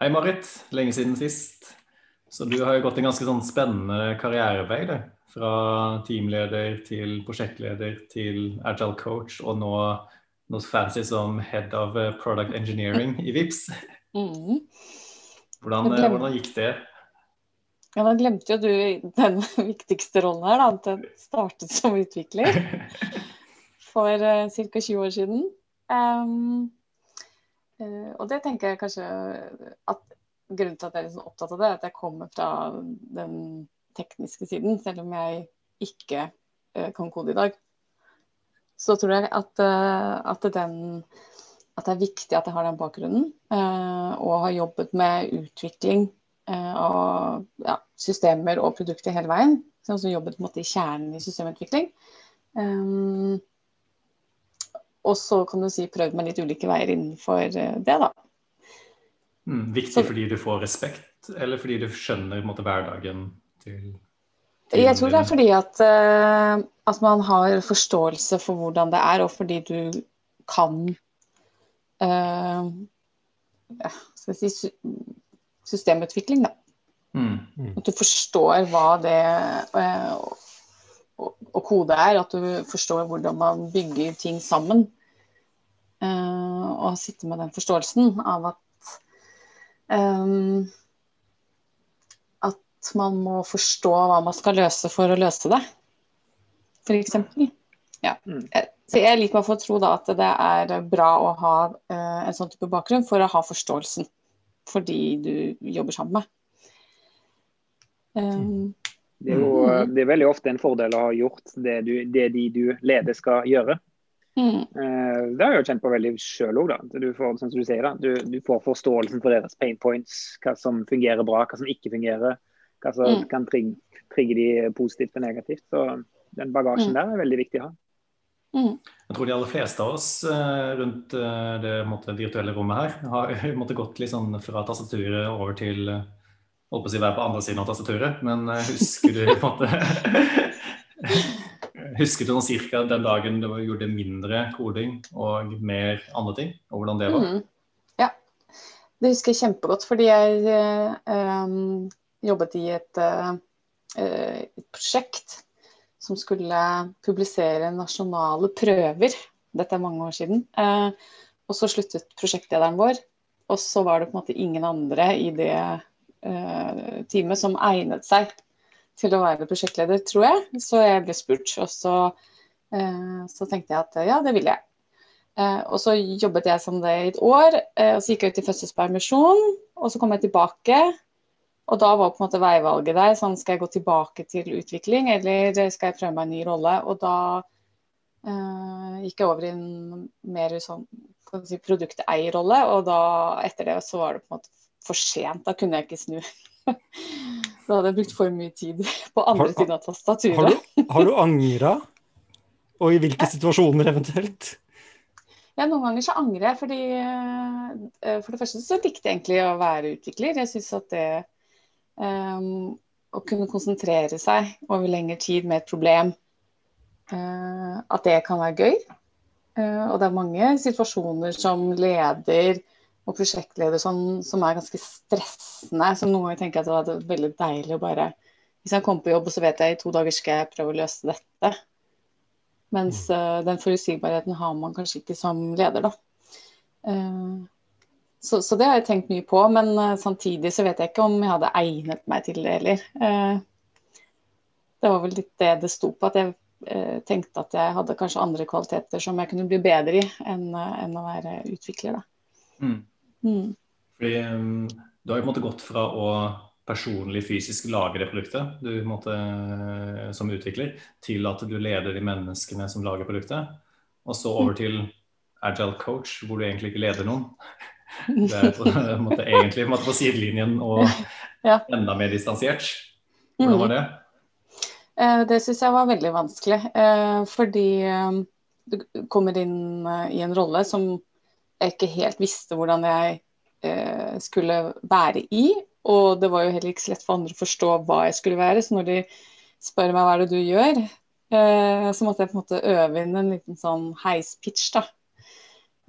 Hei, Marit. Lenge siden sist. Så du har jo gått en ganske sånn spennende karrierevei. Det. Fra teamleder til prosjektleder til agile coach, og nå noe fancy som head of product engineering i VIPS. Mm. Hvordan, eh, hvordan, gikk det? Ja, Da glemte jo du den viktigste rollen her, da, at jeg startet som utvikler for uh, ca. 20 år siden. Um, og det tenker jeg kanskje at grunnen til at jeg er liksom opptatt av det, er at jeg kommer fra den tekniske siden, selv om jeg ikke uh, kan kode i dag. Så tror jeg at, uh, at, den, at, det er viktig at jeg har den bakgrunnen, og har jobbet med utvikling av ja, systemer og produkter hele veien. Så jeg har også jobbet måte, i kjernen i systemutvikling. Um, og så kan du si prøvd meg litt ulike veier innenfor det, da. Mm, viktig så, fordi du får respekt, eller fordi du skjønner måte, hverdagen til, til Jeg tror det er fordi at, uh, at, man har forståelse for hvordan det er, og fordi du kan uh, skal jeg si, systemutvikling, da. Mm, mm. At du forstår hva det uh, å kode er, at du forstår hvordan man bygger ting sammen. Uh, og sitte med den forståelsen av at Um, at man må forstå hva man skal løse for å løse det, f.eks. Ja. Mm. Så jeg liker meg for å tro da, at det er bra å ha uh, en sånn type bakgrunn for å ha forståelsen for de du jobber sammen med. Um, det, er jo, mm. det er veldig ofte en fordel å ha gjort det, du, det de du leder skal gjøre. Mm. Eh, det har jeg jo kjent på veldig sjøl òg. Du, får, du, sier, du, du, får forståelsen for deres pain points. Hva som fungerer bra, hva som ikke fungerer. Hva som mm. kan trigge, trigge, de positivt og negativt. Så den bagasjen mm. der er veldig viktig å ha. Mm. Jeg tror de aller fleste av oss uh, rundt det måtte, virtuelle rommet her har måtte gått litt sånn fra tastaturet over til holdt på å si være på andre siden av tastaturet, men husker du på en måte Husker du sånn cirka den dagen du gjorde mindre koding og mer andre ting, og hvordan det var? Mm. Ja, det husker jeg kjempegodt, fordi jeg øh, jobbet i et, øh, et, prosjekt som skulle publisere nasjonale prøver. Dette er mange år siden. Uh, og så sluttet prosjektlederen vår, og så var det på en måte ingen andre i det teamet som egnet seg til å være prosjektleder, tror jeg. Så jeg ble spurt, og så, eh, så tenkte jeg at ja, det vil jeg. Eh, og så jobbet jeg som det i et år, eh, og så gikk jeg ut i fødselspermisjon. Og så kom jeg tilbake, og da var på en måte veivalget der sånn skal jeg gå tilbake til utvikling, eller skal jeg prøve meg en ny rolle? Og da uh, gikk jeg over i en mer sånn si, produkteierrolle, og da etter det så var det på en måte for sent. Da kunne jeg ikke snu. Da hadde jeg brukt for mye tid på andre siden av tastaturet. Har du, har du angra? Og i hvilke situasjoner eventuelt? Ja, noen ganger så angrer jeg, fordi uh, For det første så likte jeg egentlig å være utvikler. Jeg syns at det um, Å kunne konsentrere seg over lengre tid med et problem, uh, at det kan være gøy. Uh, og det er mange situasjoner som leder og prosjektleder som, som, er ganske stressende. Som noen ganger tenker at det er veldig deilig å bare Hvis jeg kommer på jobb og så vet jeg i to dager skal jeg prøve å løse dette. Mens uh, den forutsigbarheten har man kanskje ikke som leder, da. Uh, så, så, det har jeg tenkt mye på, men uh, samtidig så vet jeg ikke om jeg hadde egnet meg til det heller. det var vel litt det det sto på, at jeg tenkte at jeg hadde kanskje andre kvaliteter som jeg kunne bli bedre i enn, enn å være utvikler, da. Mm. Mm. Fordi um, Du har jo på en måte gått fra å personlig fysisk lage det produktet du måtte, eh, som utvikler, til at du leder de menneskene som lager produktet. Og så over til agile coach, hvor du egentlig ikke leder noen. Det er på, en måte, egentlig på, på sidelinjen og ja. enda mer distansert. Hvordan var det? Eh, det syns jeg var veldig vanskelig. Eh, fordi du kommer inn i en rolle som jeg ikke helt visste hvordan jeg eh, skulle være i. Og det var jo heller ikke så lett for andre å forstå hva jeg skulle være. Så når de spør meg hva er det du gjør, eh, så måtte jeg på en måte øve inn en liten sånn heispitch, da.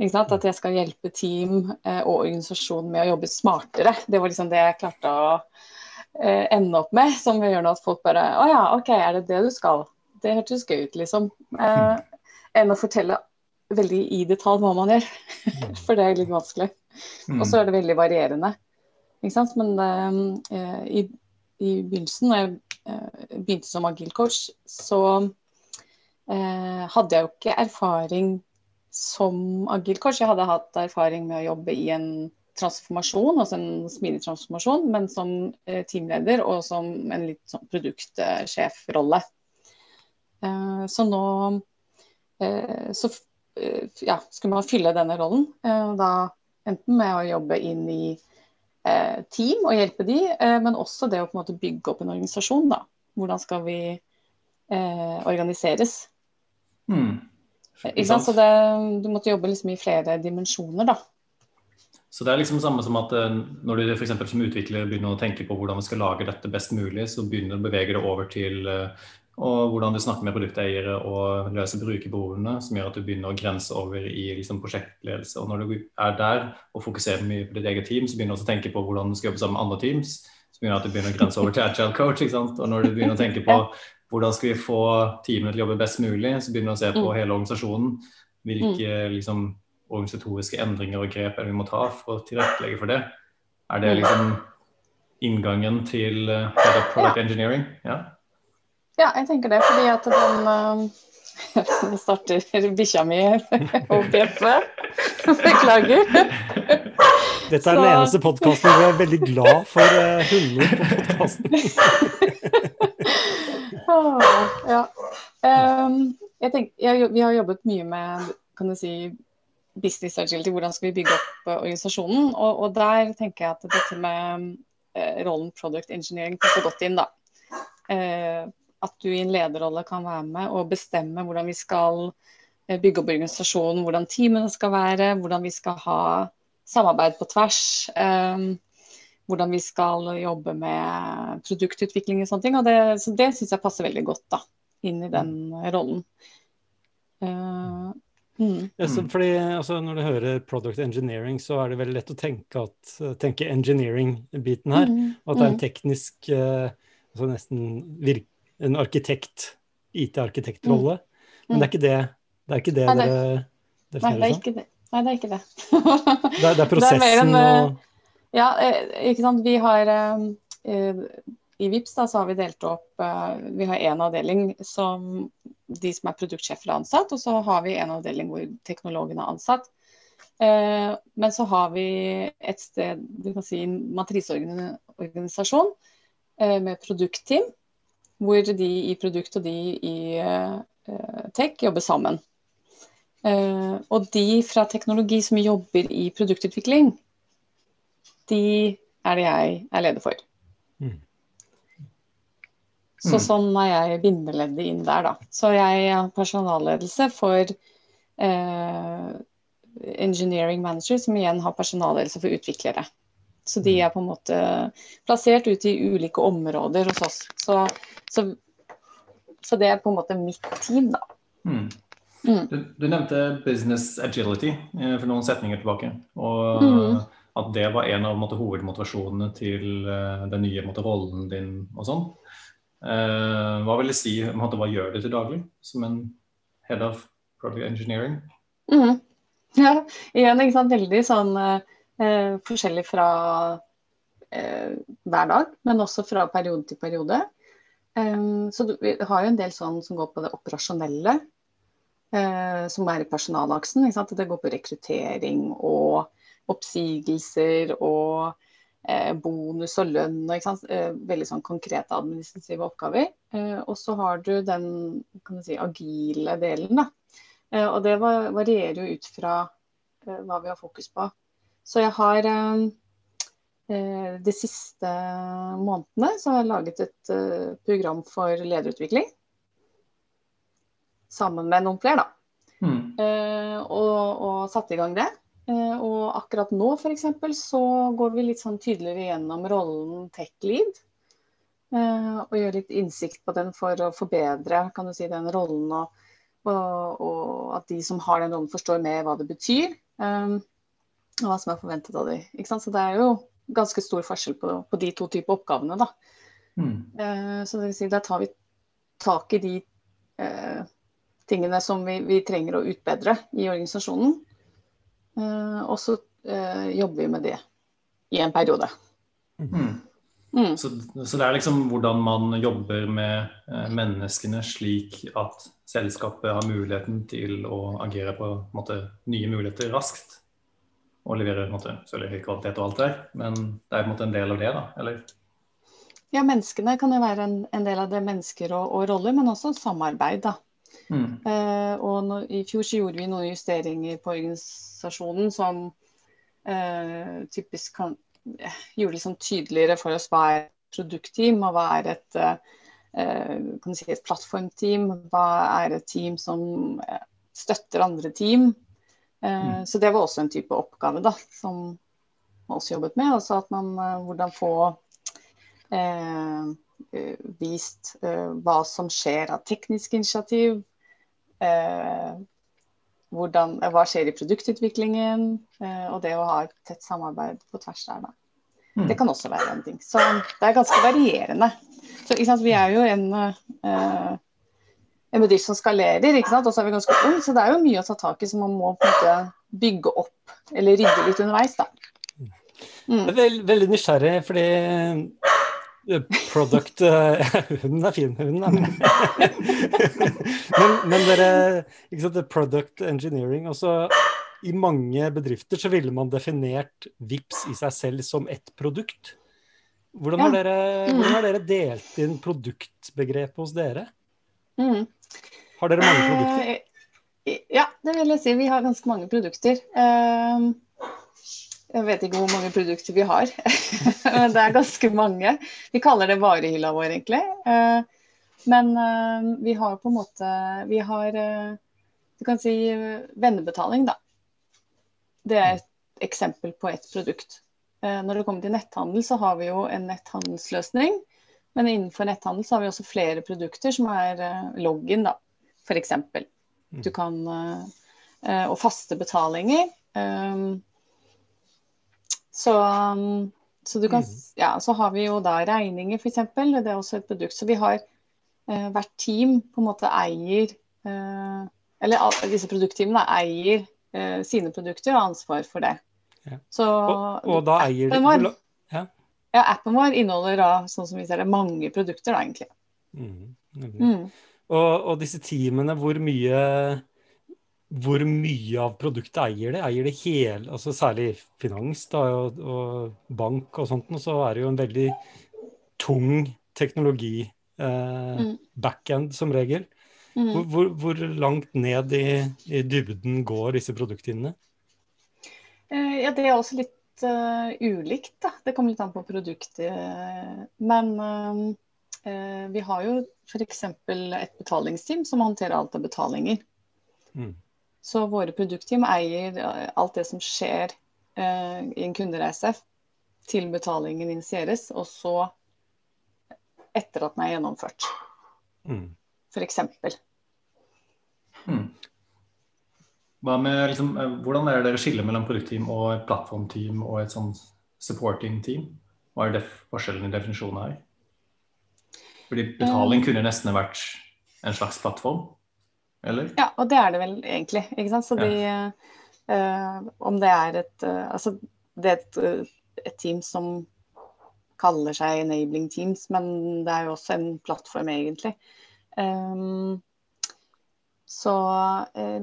At jeg skal hjelpe team eh, og organisasjon med å jobbe smartere. Det var liksom det jeg klarte å eh, ende opp med, som gjør at folk bare Å ja, OK, er det det du skal? Det hørtes gøy ut, liksom. Eh, enn å fortelle veldig i detalj hva man gjør. For det er litt vanskelig. Og så er det veldig varierende. Ikke sant? Men uh, i, i, begynnelsen, da jeg uh, begynte som agil coach, så uh, hadde jeg jo ikke erfaring som agil coach. Jeg hadde hatt erfaring med å jobbe i en transformasjon, altså en smidig transformasjon, men som teamleder og som en litt sånn produktsjefrolle. så nå så ja, skulle man fylle denne rollen. da enten med å jobbe inn i eh, team og hjelpe de, eh, men også det å på en måte bygge opp en organisasjon. da. Hvordan skal vi eh, organiseres? Mm. Så det, du måtte jobbe liksom i flere dimensjoner, da. Så det er liksom det samme som at eh, når du for som utvikler begynner å tenke på hvordan vi skal lage dette best mulig, så begynner du å bevege det over til og hvordan du snakker med produkteiere og løser brukerbehovene, som gjør at du begynner å grense over i liksom, prosjektledelse. Og når du er der og fokuserer mye på ditt eget team, så begynner du også å tenke på hvordan du skal jobbe sammen med andre teams. Så begynner du at du begynner å grense over til agile coach. ikke sant? Og når du begynner å tenke på hvordan skal vi få teamene til å jobbe best mulig, så begynner du å se på mm. hele organisasjonen. Hvilke mm. liksom, organisatoriske endringer og grep er det vi må ta for å tilrettelegge for det. Er det mm. liksom inngangen til uh, product engineering? Ja. Ja, jeg tenker det, fordi at den Nå uh, starter bikkja mi å bjeffe. Beklager. Dette er den eneste podkasten hvor jeg er veldig glad for uh, hunder på podkasten. oh, ja. Um, jeg tenker, jeg, vi har jobbet mye med kan du si, business agility, hvordan skal vi bygge opp uh, organisasjonen. Og, og, der tenker jeg at dette med uh, rollen product engineering passer godt inn. da. Uh, at du i en lederrolle kan være med og bestemme hvordan vi skal eh, bygge opp organisasjonen, hvordan teamene skal være, hvordan vi skal ha samarbeid på tvers. Um, hvordan vi skal jobbe med produktutvikling og sånne ting. Og det, så det syns jeg passer veldig godt da, inn i den rollen. Uh, mm. ja, fordi altså, Når du hører product engineering, så er det veldig lett å tenke, at, tenke engineering-biten her. Mm. Og at det er en mm. teknisk uh, altså nesten virke en arkitekt, IT-arkitektrolle. Mm. Men det er ikke det, det, er ikke det Nei, dere definerer som? Nei, det er ikke det. det, er, det, er, prosessen det er en, og eh, Ja, eh, ikke sant. Vi har uh, I VIPS da, så har vi delt opp uh, Vi har én avdeling som de som er produktsjefer er ansatt, og så har vi en avdeling hvor teknologen er ansatt. Uh, men så har vi et sted, du kan si matriseorganisasjon med produktteam hvor de i produkt og de i uh, tech jobber sammen. Uh, og de fra teknologi som jobber i produktutvikling, de er det jeg er leder for. Mm. Så mm. sånn er jeg bindeleddet inn der, da. Så jeg har personalledelse for uh, engineering manager, som igjen har personalledelse for utviklere. Så de mm. er på en måte plassert ut i ulike områder hos oss. Så, så, så det er på en måte mitt team, da. Mm. Mm. Du, du, nevnte business agility eh, for noen setninger tilbake. Og mm. at det var en av måte, hovedmotivasjonene til eh, den nye måte, rollen din og sånn. Eh, hva vil det si, måte, hva gjør du til daglig som en head of product engineering? Mm. Ja, igjen ikke sant, veldig sånn uh, Eh, forskjellig fra eh, hver dag, men også fra periode til periode. Eh, så vi har jo en del sånn som går på det operasjonelle, eh, som er i personalaksen. Det går på rekruttering og oppsigelser og eh, bonus og lønn. Og, eh, veldig sånn konkrete administrative oppgaver. og så har du den si, agile delen. Da. og det varierer jo ut fra hva vi har fokus på. Så jeg har eh, eh, de siste månedene så har jeg laget et eh, program for lederutvikling. Sammen med noen flere, da. Mm. Og, og satte i gang det. Og akkurat nå f.eks. så går vi litt sånn tydeligere gjennom rollen tech lead. Og gjør litt innsikt på den for å forbedre kan du si, den rollen. Og, og, og, at de som har den rollen forstår mer hva det betyr. Og hva som er forventet av dem. Så det er jo ganske stor forskjell på, på de to typer oppgavene. Da. Mm. Uh, så det vil si, der tar vi tak i de uh, tingene som vi, vi, trenger å utbedre i organisasjonen. Uh, og så jobber vi med det i en periode. Mm. Mm. Så, så, det er liksom hvordan man jobber med menneskene slik at selskapet har muligheten til å agere på måte, nye muligheter raskt og leverer på en måte, selvfølgelig høy kvalitet og alt det der, men det er på en måte en del av det, da? eller? Ja, menneskene kan jo være en, en del av det, mennesker og, og roller, men også samarbeid. da. Mm. Uh, og no, I fjor så gjorde vi noen justeringer på organisasjonen som uh, typisk kan, uh, gjorde liksom tydeligere for oss hva er et produktteam, og hva er et, kan si et plattformteam, hva er et team som støtter andre team. Eh, mm. Så det var også en type oppgave da, som vi også jobbet med. Altså at man eh, hvordan få eh, vist eh, hva som skjer av teknisk initiativ. Eh, hvordan, hva skjer i produktutviklingen, eh, og det å ha et tett samarbeid på tvers der. Da. Mm. Det kan også være en ting. Så det er ganske varierende. Så Vi er jo en en bedrift som skalerer, ikke sant? og så er vi ganske ung, så det er jo mye å ta tak i som man må bygge opp eller rydde litt underveis. da. Mm. Jeg er veld, veldig nysgjerrig, fordi eh, product uh, Hunden er fin, hunden er men, men dere ikke sant, Product engineering også I mange bedrifter så ville man definert VIPS i seg selv som ett produkt. Hvordan har, dere, hvordan har dere delt inn produktbegrepet hos dere? Mm. Har dere mange produkter? Eh, ja, det vil jeg si. Vi har ganske mange produkter. Eh, jeg vet ikke hvor mange produkter vi har, men det er ganske mange. Vi kaller det varehylla vår, egentlig. Eh, men vi har på en måte Vi har Du kan si vennebetaling, da. Det er et eksempel på et produkt. Når det kommer til netthandel, så har vi jo en netthandelsløsning. Men innenfor netthandel så har vi også flere produkter som er login, da f.eks. Du mm. kan uh, Og faste betalinger. Um, så, så, du kan mm. Ja, så har vi jo da regninger, f.eks. Det er også et produkt. Så vi har hvert team på en måte eier Eller disse produktteamene eier sine produkter og ansvar for det. Ja. Så, og, og, da eier de ja. Ja. appen vår inneholder da, sånn som vi ser det, mange produkter, da, egentlig. Mm, mm. Og, og, disse teamene, hvor mye, hvor mye av produktet eier det? Eier det hele, altså særlig finans da, og, og bank og sånt, og så er det jo en veldig tung teknologi eh, mm. backend som regel. Mm. Hvor, hvor, hvor, langt ned i, i, dybden går disse produktene? Eh, ja, det er også litt uh, ulikt. Da. Det kommer litt an på produktet. Men uh, Eh, vi har jo f.eks. et betalingsteam som håndterer alt av betalinger. Mm. Så våre produktteam eier eh, alt det som skjer uh, i en kundereise til betalingen initieres, og så etter at den er gjennomført. Mm. F.eks. Mm. Liksom, hvordan er det dere skiller mellom produktteam og et plattformteam og et sånn supporting team? Hva er forskjellen i definisjonen her? Fordi betaling kunne nesten vært en slags plattform, eller? Ja, og det er det vel egentlig. ikke sant? Så de, uh, om det er et uh, Altså, det er et, et, team som kaller seg Enabling Teams, men det er jo også en plattform, egentlig. Um, så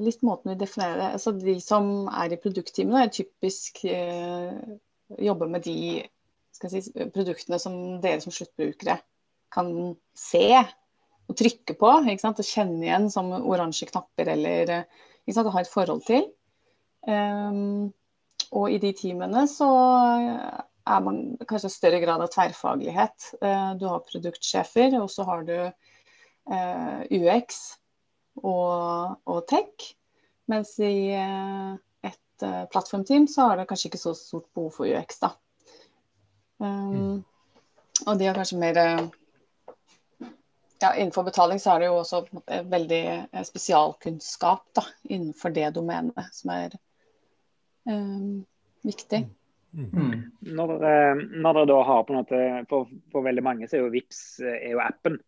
litt måten vi definerer altså De som er i produktteamene, er typisk jobber med de si, produktene som dere som sluttbrukere kan se og trykke på og kjenne igjen som oransje knapper eller å ha et forhold til. Um, og i de teamene så er man kanskje større grad av tverrfaglighet. Uh, du har produktsjefer, og så har du uh, eh, UX og, og, tech. Mens i uh, et plattformteam så har det kanskje ikke så stort behov for UX, da. Um, mm. Og de har kanskje mer ja, innenfor betaling så er det jo også veldig eh, spesialkunnskap da, innenfor det domenet som er um, viktig. Mm. mm. Når, når dere da har på en måte, for, for, veldig mange så er jo Vips er jo appen.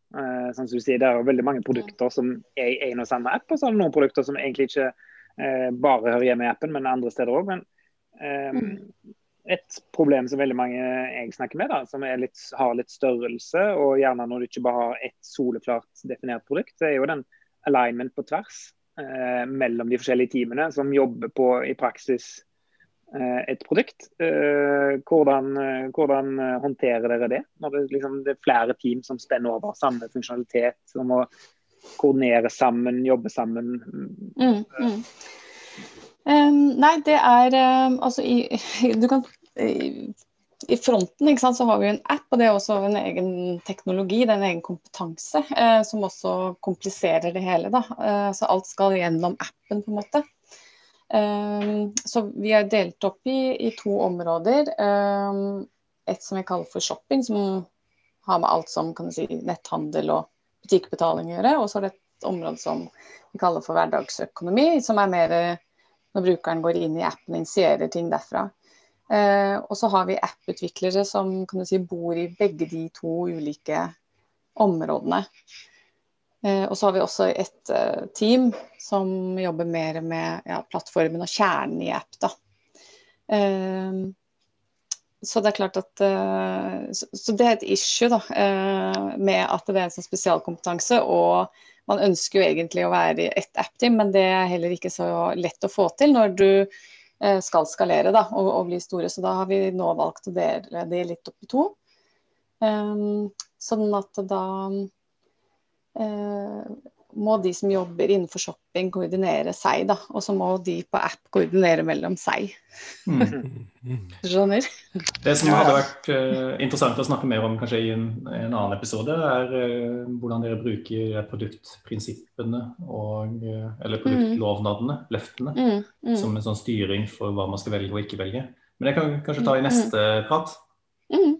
Sånn som du sier, Det er jo veldig mange produkter som er i en og samme app, og så er det noen produkter som egentlig ikke eh, bare hører hjemme i appen, men andre steder òg. Men um, mm et problem som veldig mange jeg snakker med, da, som litt, har litt størrelse, og gjerne når du ikke bare har ett soleklart definert produkt, det er jo den alignment på tvers eh, mellom de forskjellige teamene som jobber på i praksis eh, et produkt. Eh, hvordan, hvordan, håndterer dere det? Når det, liksom, det, er flere team som spenner over samme funksjonalitet, som å koordinere sammen, jobbe sammen. Mm, mm. Um, nei, det er um, altså i, Du kan i fronten sant, så har vi en app, og det er også en egen teknologi, det er en egen kompetanse, eh, som også kompliserer det hele. Da. Eh, så alt skal gjennom appen, på en måte. Eh, så vi er delt opp i, i to områder. Eh, et som vi kaller for shopping, som har med alt som si, netthandel og butikkbetaling å gjøre. Og så er det et område som vi kaller for hverdagsøkonomi, som er mer når brukeren går inn i appen og initierer ting derfra. Eh, og så har vi app-utviklere som si, bor i begge de to ulike områdene. Eh, og så har vi også et uh, team som jobber mer med ja, plattformen og kjernen i app. Da. Eh, så det er klart at så, det er et issue da, med at det er en sånn spesialkompetanse. Og man ønsker jo egentlig å være i ett app-team, men det er heller ikke så lett å få til når du Eh, skal skalere da, og, og, bli store. Så da har vi nå valgt å dele det litt opp i to. Sånn at da må de som jobber innenfor shopping koordinere seg, da. Og så må de på app koordinere mellom seg. Mm. Skjønner? Det som hadde vært uh, interessant å snakke mer om kanskje i en, en annen episode, er uh, hvordan dere bruker produktprinsippene og uh, eller produktlovnadene, løftene, mm. Mm. som en sånn styring for hva man skal velge og ikke velge. Men det kan vi kanskje ta i neste prat. Mm.